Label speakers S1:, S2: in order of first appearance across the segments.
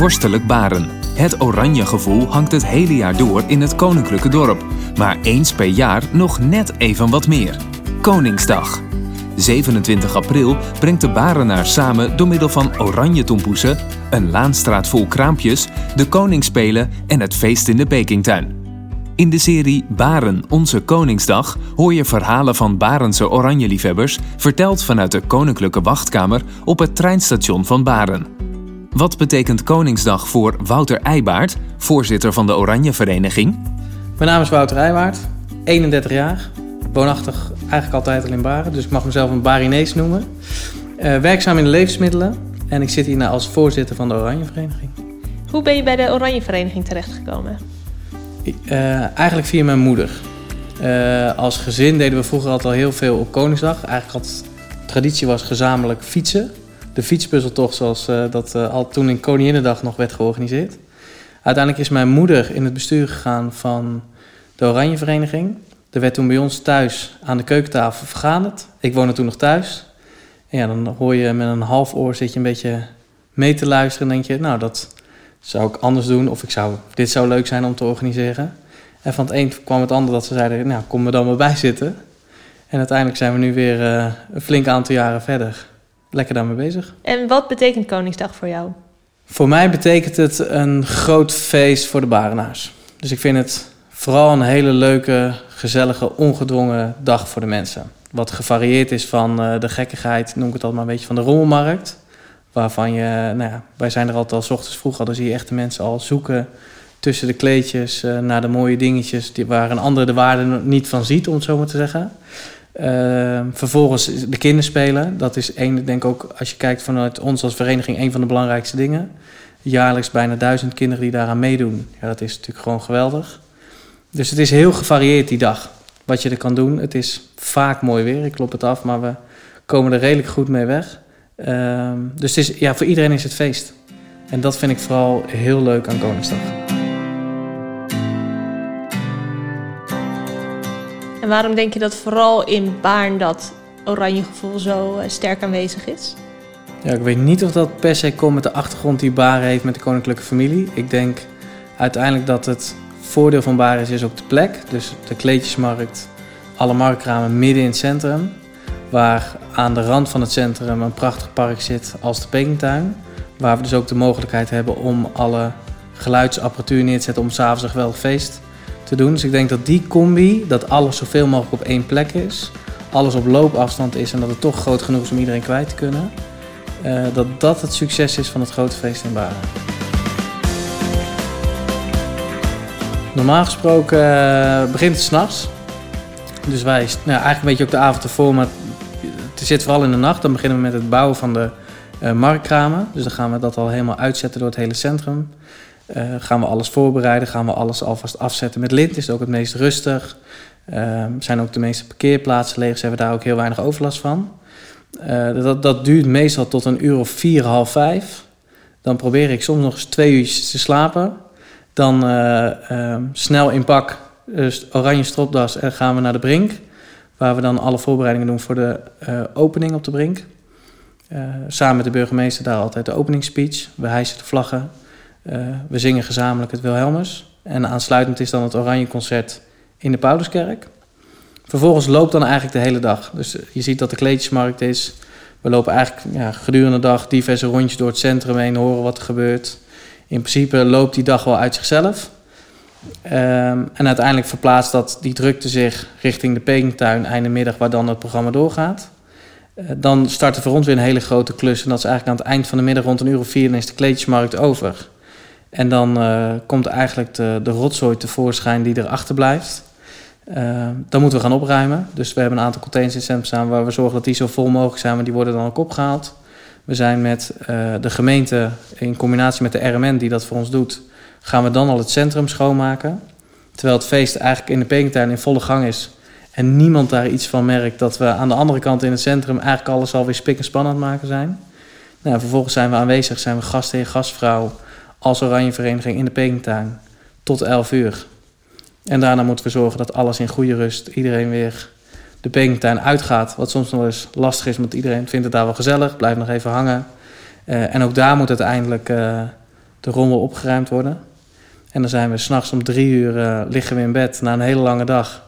S1: Vorstelijk Baren. Het oranje gevoel hangt het hele jaar door in het koninklijke dorp. Maar eens per jaar nog net even wat meer. Koningsdag. 27 april brengt de Barenaar samen door middel van oranje tompoesen, een laanstraat vol kraampjes, de koningsspelen en het feest in de Pekingtuin. In de serie Baren, onze Koningsdag hoor je verhalen van Barense oranje-liefhebbers, verteld vanuit de Koninklijke Wachtkamer op het treinstation van Baren. Wat betekent Koningsdag voor Wouter Eibaard, voorzitter van de Oranje Vereniging?
S2: Mijn naam is Wouter Eibaard, 31 jaar, woonachtig eigenlijk altijd al in Baren, dus ik mag mezelf een Barinees noemen. Uh, werkzaam in de levensmiddelen en ik zit hier nou als voorzitter van de Oranje Vereniging.
S3: Hoe ben je bij de Oranje Vereniging terechtgekomen?
S2: Uh, eigenlijk via mijn moeder. Uh, als gezin deden we vroeger altijd al heel veel op Koningsdag. Eigenlijk had traditie was gezamenlijk fietsen. De fietspuzzeltocht zoals uh, dat al toen in Koninginnedag nog werd georganiseerd. Uiteindelijk is mijn moeder in het bestuur gegaan van de Oranje Vereniging. Er werd toen bij ons thuis aan de keukentafel vergaderd. Ik woonde toen nog thuis. En ja, dan hoor je met een half oor zit je een beetje mee te luisteren en denk je, nou dat zou ik anders doen of ik zou, dit zou leuk zijn om te organiseren. En van het een kwam het ander dat ze zeiden, nou kom er dan maar bij zitten. En uiteindelijk zijn we nu weer uh, een flink aantal jaren verder. Lekker daarmee bezig.
S3: En wat betekent Koningsdag voor jou?
S2: Voor mij betekent het een groot feest voor de Barenaars. Dus ik vind het vooral een hele leuke, gezellige, ongedwongen dag voor de mensen. Wat gevarieerd is van uh, de gekkigheid, noem ik het altijd maar een beetje van de rommelmarkt. Waarvan je, nou ja, wij zijn er altijd al s ochtends vroeg al, dan zie je echt de mensen al zoeken tussen de kleedjes uh, naar de mooie dingetjes die, waar een ander de waarde niet van ziet, om het zo maar te zeggen. Uh, vervolgens de kinderspelen. Dat is één, denk ook, als je kijkt vanuit ons als vereniging, een van de belangrijkste dingen. Jaarlijks bijna duizend kinderen die daaraan meedoen. Ja, dat is natuurlijk gewoon geweldig. Dus het is heel gevarieerd die dag, wat je er kan doen. Het is vaak mooi weer, ik klop het af, maar we komen er redelijk goed mee weg. Uh, dus het is, ja, voor iedereen is het feest. En dat vind ik vooral heel leuk aan Koningsdag.
S3: En waarom denk je dat vooral in Baarn dat oranje gevoel zo uh, sterk aanwezig is?
S2: Ja, ik weet niet of dat per se komt met de achtergrond die Baarn heeft met de koninklijke familie. Ik denk uiteindelijk dat het voordeel van Baarn is, is ook de plek. Dus de kleedjesmarkt, alle marktkramen midden in het centrum. Waar aan de rand van het centrum een prachtig park zit als de Pekingtuin. Waar we dus ook de mogelijkheid hebben om alle geluidsapparatuur neer te zetten om s'avonds een geweldig feest te doen. Dus ik denk dat die combi, dat alles zoveel mogelijk op één plek is, alles op loopafstand is en dat het toch groot genoeg is om iedereen kwijt te kunnen, uh, dat dat het succes is van het grote feest in Baren. Normaal gesproken uh, begint het s'nachts. Dus wij, nou, eigenlijk een beetje ook de avond ervoor, maar het zit vooral in de nacht. Dan beginnen we met het bouwen van de uh, marktkramen. Dus dan gaan we dat al helemaal uitzetten door het hele centrum. Uh, gaan we alles voorbereiden, gaan we alles alvast afzetten met lint. Is het ook het meest rustig. Uh, zijn ook de meeste parkeerplaatsen leeg, dus hebben daar ook heel weinig overlast van. Uh, dat, dat duurt meestal tot een uur of vier, half vijf. Dan probeer ik soms nog eens twee uurtjes te slapen. Dan ehm, snel in pak, dus oranje stropdas en gaan we naar de brink. Waar we dan alle voorbereidingen doen voor de opening op de brink. samen met de burgemeester daar altijd de openingsspeech. We hijsen de vlaggen. Uh, we zingen gezamenlijk het Wilhelmus. En aansluitend is dan het Oranje Concert in de Pauluskerk. Vervolgens loopt dan eigenlijk de hele dag. Dus je ziet dat de kleedjesmarkt is. We lopen eigenlijk ja, gedurende de dag diverse rondjes door het centrum heen, horen wat er gebeurt. In principe loopt die dag wel uit zichzelf. Um, en uiteindelijk verplaatst dat die drukte zich richting de Pekingtuin einde middag, waar dan het programma doorgaat. Uh, dan start er voor ons weer een hele grote klus. En dat is eigenlijk aan het eind van de middag rond een uur of vier, is de kleedjesmarkt over. En dan uh, komt eigenlijk de, de rotzooi tevoorschijn die erachter blijft. Uh, dan moeten we gaan opruimen. Dus we hebben een aantal containers in centrum waar we zorgen dat die zo vol mogelijk zijn, maar die worden dan ook opgehaald. We zijn met uh, de gemeente in combinatie met de RMN die dat voor ons doet, gaan we dan al het centrum schoonmaken. Terwijl het feest eigenlijk in de Pekingtuin in volle gang is en niemand daar iets van merkt dat we aan de andere kant in het centrum eigenlijk alles alweer spik en span maken zijn. Nou, vervolgens zijn we aanwezig, zijn we gastheer, gastvrouw als Oranje Vereniging in de Pekingtuin tot 11 uur. En daarna moeten we zorgen dat alles in goede rust, iedereen weer de Pekingtuin uitgaat. Wat soms nog eens lastig is, want iedereen vindt het daar wel gezellig, blijft nog even hangen. Uh, en ook daar moet uiteindelijk uh, de rommel opgeruimd worden. En dan zijn we s'nachts om drie uur uh, liggen we in bed na een hele lange dag.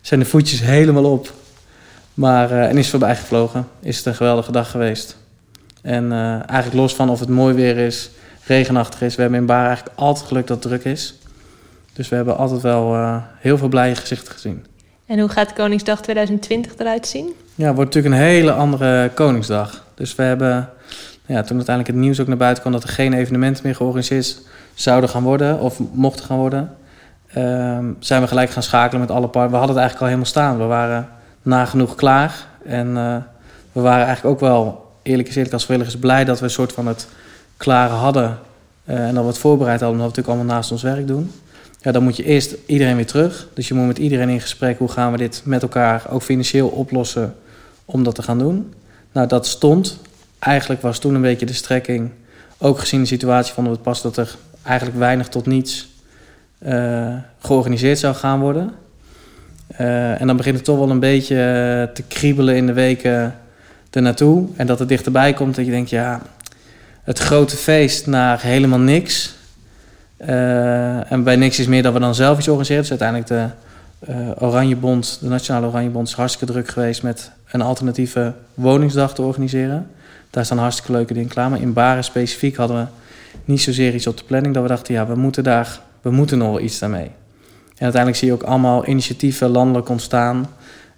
S2: Zijn de voetjes helemaal op. Maar, en is voorbij gevlogen. Is het een geweldige dag geweest. En eigenlijk los van of het mooi weer is, regenachtig is. We hebben in Baar eigenlijk altijd geluk dat het druk is. Dus we hebben altijd wel heel veel blije gezichten gezien.
S3: En hoe gaat Koningsdag 2020 eruit zien?
S2: Ja, het wordt natuurlijk een hele andere Koningsdag. Dus we hebben, ja, toen uiteindelijk het nieuws ook naar buiten kwam dat er geen evenementen meer georganiseerd zouden gaan worden of mochten gaan worden, uh, zijn we gelijk gaan schakelen met alle partners. We hadden het eigenlijk al helemaal staan. We waren nagenoeg klaar. En uh, we waren eigenlijk ook wel, eerlijk gezegd, als vrijwilligers blij dat we een soort van het klare hadden. Uh, en dat we het voorbereid hadden, omdat we natuurlijk allemaal naast ons werk doen. Ja, dan moet je eerst iedereen weer terug. Dus je moet met iedereen in gesprek. Hoe gaan we dit met elkaar ook financieel oplossen om dat te gaan doen? Nou, dat stond. Eigenlijk was toen een beetje de strekking. Ook gezien de situatie vonden we het pas dat er eigenlijk weinig tot niets uh, georganiseerd zou gaan worden. Uh, en dan begint het toch wel een beetje te kriebelen in de weken ernaartoe. En dat het dichterbij komt dat je denkt, ja, het grote feest naar helemaal niks. Uh, en bij niks is meer dat we dan zelf iets organiseren. Dus uiteindelijk de uh, Oranjebond, de Nationale Oranjebond, is hartstikke druk geweest met een alternatieve woningsdag te organiseren. Daar staan hartstikke leuke dingen klaar. Maar in Baren specifiek hadden we niet zozeer iets op de planning dat we dachten, ja, we moeten daar, we moeten nog wel iets daarmee. En uiteindelijk zie je ook allemaal initiatieven landelijk ontstaan.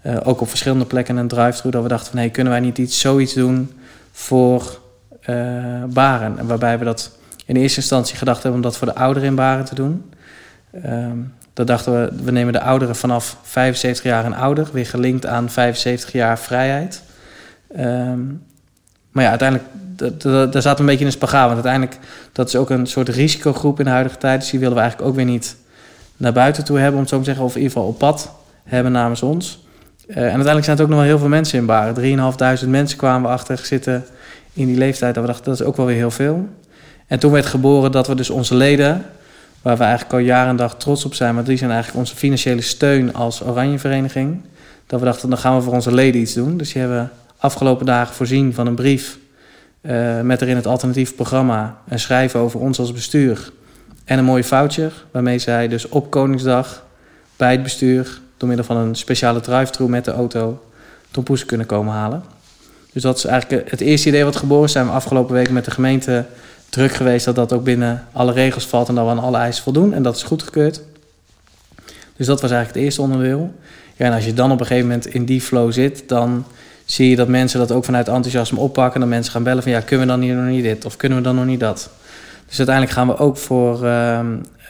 S2: Uh, ook op verschillende plekken een drive-thru. Dat we dachten van, hey, kunnen wij niet iets, zoiets doen voor uh, Baren? En waarbij we dat in eerste instantie gedacht hebben om dat voor de ouderen in Baren te doen. Um, dachten we, we nemen de ouderen vanaf 75 jaar en ouder, weer gelinkt aan 75 jaar vrijheid. Um, maar ja, uiteindelijk, daar zat een beetje in een spagaat. Want uiteindelijk, dat is ook een soort risicogroep in de huidige tijd. Dus die willen we eigenlijk ook weer niet naar buiten toe hebben, om het zo te zeggen. Of in ieder geval op pad hebben namens ons. Uh, en uiteindelijk zijn het ook nog wel heel veel mensen in Baren. 3.500 mensen kwamen we achter zitten in die leeftijd. Dat we dachten, dat is ook wel weer heel veel. En toen werd geboren dat we dus onze leden, waar we eigenlijk al jaren en dag trots op zijn, maar die zijn eigenlijk onze financiële steun als Oranje Vereniging. Dat we dachten, dan gaan we voor onze leden iets doen. Dus die hebben afgelopen dagen voorzien van een brief uh, met erin het alternatief programma en schrijven over ons als bestuur. En een mooie voucher, waarmee zij dus op Koningsdag bij het bestuur door middel van een speciale drive-thru met de auto tompoesen kunnen komen halen. Dus dat is eigenlijk het eerste idee wat geboren is. Zijn we afgelopen week met de gemeente druk geweest dat dat ook binnen alle regels valt en dat we aan alle eisen voldoen. En dat is goedgekeurd. Dus dat was eigenlijk het eerste onderdeel. Ja, en als je dan op een gegeven moment in die flow zit, dan zie je dat mensen dat ook vanuit enthousiasme oppakken. Dat mensen gaan bellen van ja, kunnen we dan hier nog niet dit of kunnen we dan nog niet dat. Dus uiteindelijk gaan we ook voor uh,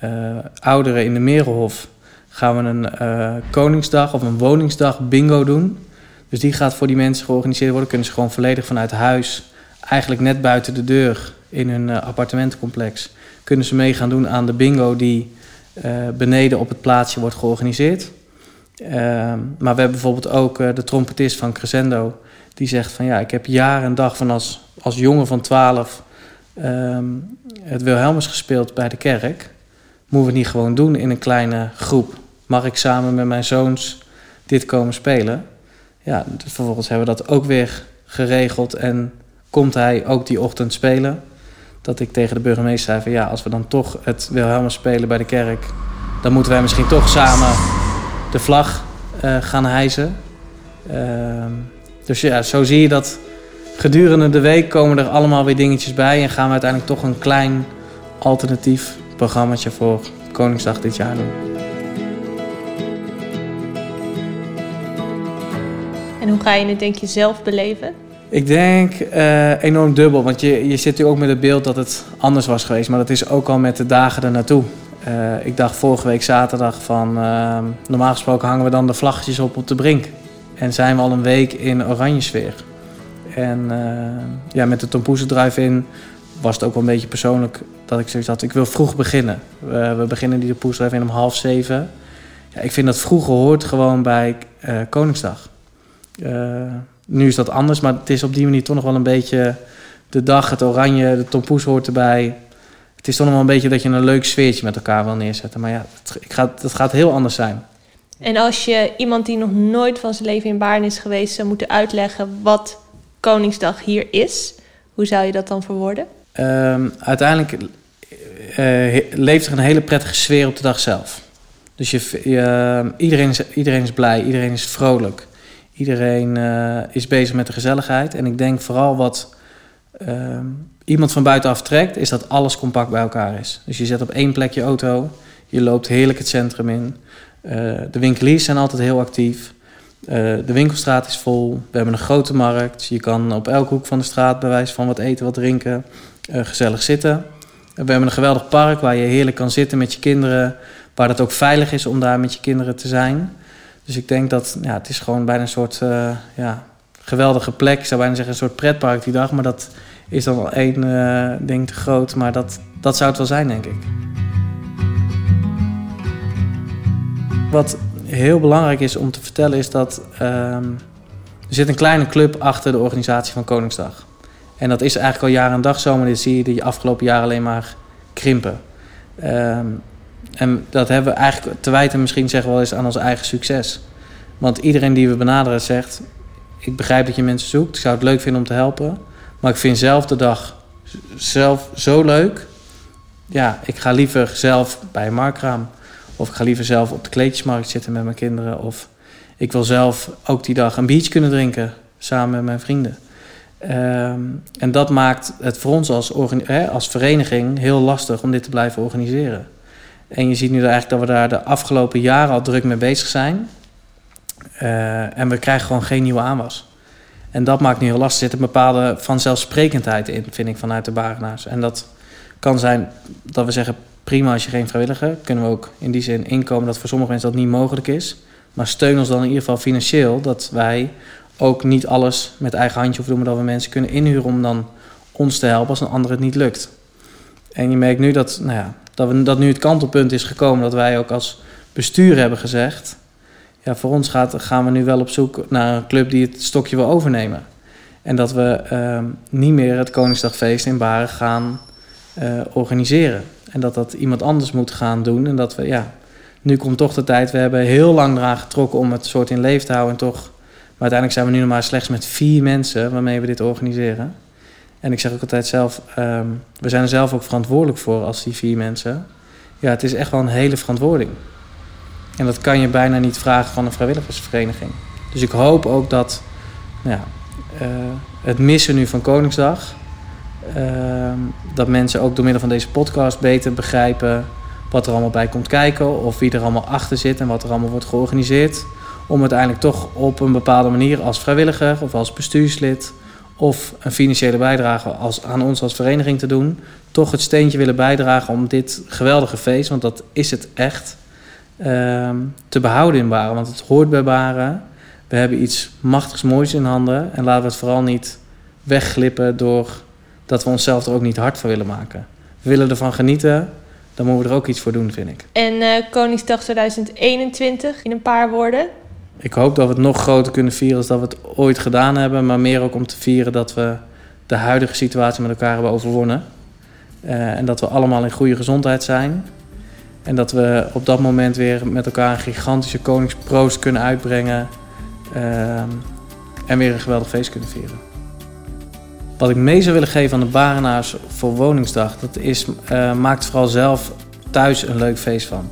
S2: uh, ouderen in de Merenhof gaan we een uh, Koningsdag of een woningsdag bingo doen. Dus die gaat voor die mensen georganiseerd worden. Kunnen ze gewoon volledig vanuit huis, eigenlijk net buiten de deur in hun uh, appartementencomplex, kunnen ze mee gaan doen aan de bingo die beneden op het plaatsje wordt georganiseerd. Uh, maar we hebben bijvoorbeeld ook uh, de trompetist van Crescendo. Die zegt van ja, ik heb jaren en dag van als, als jongen van 12 um, het Wilhelmus gespeeld bij de kerk. Moeten we het niet gewoon doen in een kleine groep? Mag ik samen met mijn zoons dit komen spelen? Ja, vervolgens hebben we dat ook weer geregeld. En komt hij ook die ochtend spelen? Dat ik tegen de burgemeester zei van ja, als we dan toch het Wilhelmus spelen bij de kerk... dan moeten wij misschien toch samen de vlag uh, gaan hijsen. Uh, dus ja, zo zie je dat gedurende de week komen er allemaal weer dingetjes bij. En gaan we uiteindelijk toch een klein alternatief programmaatje voor Koningsdag dit jaar doen.
S3: En hoe ga je het denk je zelf beleven?
S2: Ik denk uh, enorm dubbel, want je, je zit natuurlijk ook met het beeld dat het anders was geweest. Maar dat is ook al met de dagen ernaartoe. Uh, ik dacht vorige week zaterdag van... Uh, normaal gesproken hangen we dan de vlaggetjes op op de brink. En zijn we al een week in oranje sfeer. En uh, ja, met de Tompoezen drive-in was het ook wel een beetje persoonlijk... dat ik zoiets had, ik wil vroeg beginnen. we beginnen die Tompoes drive-in om half zeven. Ja, ik vind dat vroeger hoort gewoon bij Koningsdag. Nu is dat anders, maar het is op die manier toch nog wel een beetje... de dag, het oranje, de Tompoes hoort erbij het is toch nog wel een beetje dat je een leuk sfeertje met elkaar wil neerzetten. Maar ja, het, ik ga, het gaat heel anders zijn.
S3: En als je iemand die nog nooit van zijn leven in Baarn is geweest zou moeten uitleggen wat Koningsdag hier is, hoe zou je dat dan verwoorden?
S2: Um, uiteindelijk eh, leeft er een hele prettige sfeer op de dag zelf. Dus je, je, iedereen, is, iedereen is blij, iedereen is vrolijk. Iedereen uh, is bezig met de gezelligheid. En ik denk vooral wat uh, iemand van buitenaf trekt, is dat alles compact bij elkaar is. Dus je zet op één plek je auto, je loopt heerlijk het centrum in. Uh, de winkeliers zijn altijd heel actief. De winkelstraat is vol. We hebben een grote markt. Je kan op elke hoek van de straat bij wijze van wat eten, wat drinken, gezellig zitten. We hebben een geweldig park waar je heerlijk kan zitten met je kinderen. Waar het ook veilig is om daar met je kinderen te zijn. Dus ik denk dat ja, het is gewoon bijna een soort uh, ja, geweldige plek. Ik zou bijna zeggen een soort pretpark die dag. Maar dat is dan al één uh, ding te groot. Maar dat, dat zou het wel zijn, denk ik. Wat heel belangrijk is om te vertellen is dat... Um, er zit een kleine club achter de organisatie van Koningsdag. En dat is eigenlijk al jaren en dag zo, maar dit zie je de afgelopen jaren alleen maar krimpen. En dat hebben we eigenlijk te wijten misschien zeggen we wel eens aan ons eigen succes. Want iedereen die we benaderen zegt... ik begrijp dat je mensen zoekt, ik zou het leuk vinden om te helpen... maar ik vind zelf de dag zelf zo leuk... ja, ik ga liever zelf bij een markraam... of ik ga liever zelf op de kleedjesmarkt zitten met mijn kinderen... of ik wil zelf ook die dag een biertje kunnen drinken... samen met mijn vrienden. Um, en dat maakt het voor ons als, als vereniging heel lastig om dit te blijven organiseren. En je ziet nu eigenlijk dat we daar de afgelopen jaren al druk mee bezig zijn. Uh, en we krijgen gewoon geen nieuwe aanwas. En dat maakt nu heel lastig. Er zit een bepaalde vanzelfsprekendheid in, vind ik, vanuit de Barenaars. En dat kan zijn dat we zeggen, prima als je geen vrijwilliger. Kunnen we ook in die zin inkomen dat voor sommige mensen dat niet mogelijk is. Maar steun ons dan in ieder geval financieel. Dat wij ook niet alles met eigen handje hoeven doen. Maar dat we mensen kunnen inhuren om dan ons te helpen als een ander het niet lukt. En je merkt nu dat, nou ja, dat, we, dat nu het kantelpunt is gekomen dat wij ook als bestuur hebben gezegd... ja, voor ons gaat, gaan we nu wel op zoek naar een club die het stokje wil overnemen. En dat we uh, niet meer het Koningsdagfeest in Baren gaan uh, organiseren. En dat dat iemand anders moet gaan doen. En dat we, ja, nu komt toch de tijd. We hebben heel lang eraan getrokken om het soort in leven te houden. En toch, maar uiteindelijk zijn we nu nog maar slechts met vier mensen waarmee we dit organiseren. En ik zeg ook altijd zelf, um, we zijn er zelf ook verantwoordelijk voor als die vier mensen. Ja, het is echt wel een hele verantwoording. En dat kan je bijna niet vragen van een vrijwilligersvereniging. Dus ik hoop ook dat nou ja, uh, het missen nu van Koningsdag... Uh, dat mensen ook door middel van deze podcast beter begrijpen... wat er allemaal bij komt kijken... of wie er allemaal achter zit en wat er allemaal wordt georganiseerd... om uiteindelijk toch op een bepaalde manier als vrijwilliger of als bestuurslid of een financiële bijdrage als, aan ons als vereniging te doen, toch het steentje willen bijdragen om dit geweldige feest, want dat is het echt, uh, te behouden in Baren. Want het hoort bij Baren. We hebben iets machtigs moois in handen en laten we het vooral niet wegglippen door dat we onszelf er ook niet hard voor willen maken. We willen ervan genieten, dan moeten we er ook iets voor doen, vind ik.
S3: En uh, Koningsdag 2021 in een paar woorden?
S2: Ik hoop dat we het nog groter kunnen vieren als dat we het ooit gedaan hebben. Maar meer ook om te vieren dat we de huidige situatie met elkaar hebben overwonnen. Uh, en dat we allemaal in goede gezondheid zijn. En dat we op dat moment weer met elkaar een gigantische koningsproost kunnen uitbrengen. Uh, en weer een geweldig feest kunnen vieren. Wat ik mee zou willen geven aan de Barenaars voor Woningsdag, dat is, uh, maakt vooral zelf thuis een leuk feest van.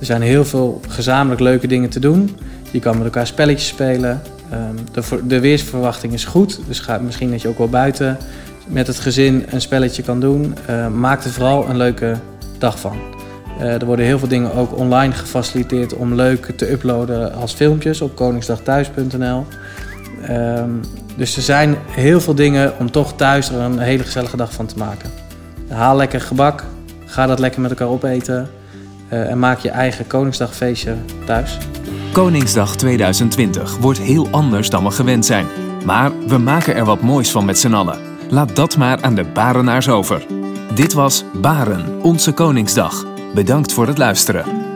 S2: Er zijn heel veel gezamenlijk leuke dingen te doen. Je kan met elkaar spelletjes spelen. Um, de, de, weersverwachting is goed, dus ga, misschien dat je ook wel buiten met het gezin een spelletje kan doen. Uh, maak er vooral een leuke dag van. Uh, er worden heel veel dingen ook online gefaciliteerd om leuk te uploaden als filmpjes op koningsdagthuis.nl. Um, dus er zijn heel veel dingen om toch thuis er een hele gezellige dag van te maken. Haal lekker gebak, ga dat lekker met elkaar opeten uh, en maak je eigen Koningsdagfeestje thuis.
S1: Koningsdag 2020 wordt heel anders dan we gewend zijn. Maar we maken er wat moois van met z'n allen. Laat dat maar aan de Barenaars over. Dit was Baren, onze Koningsdag. Bedankt voor het luisteren.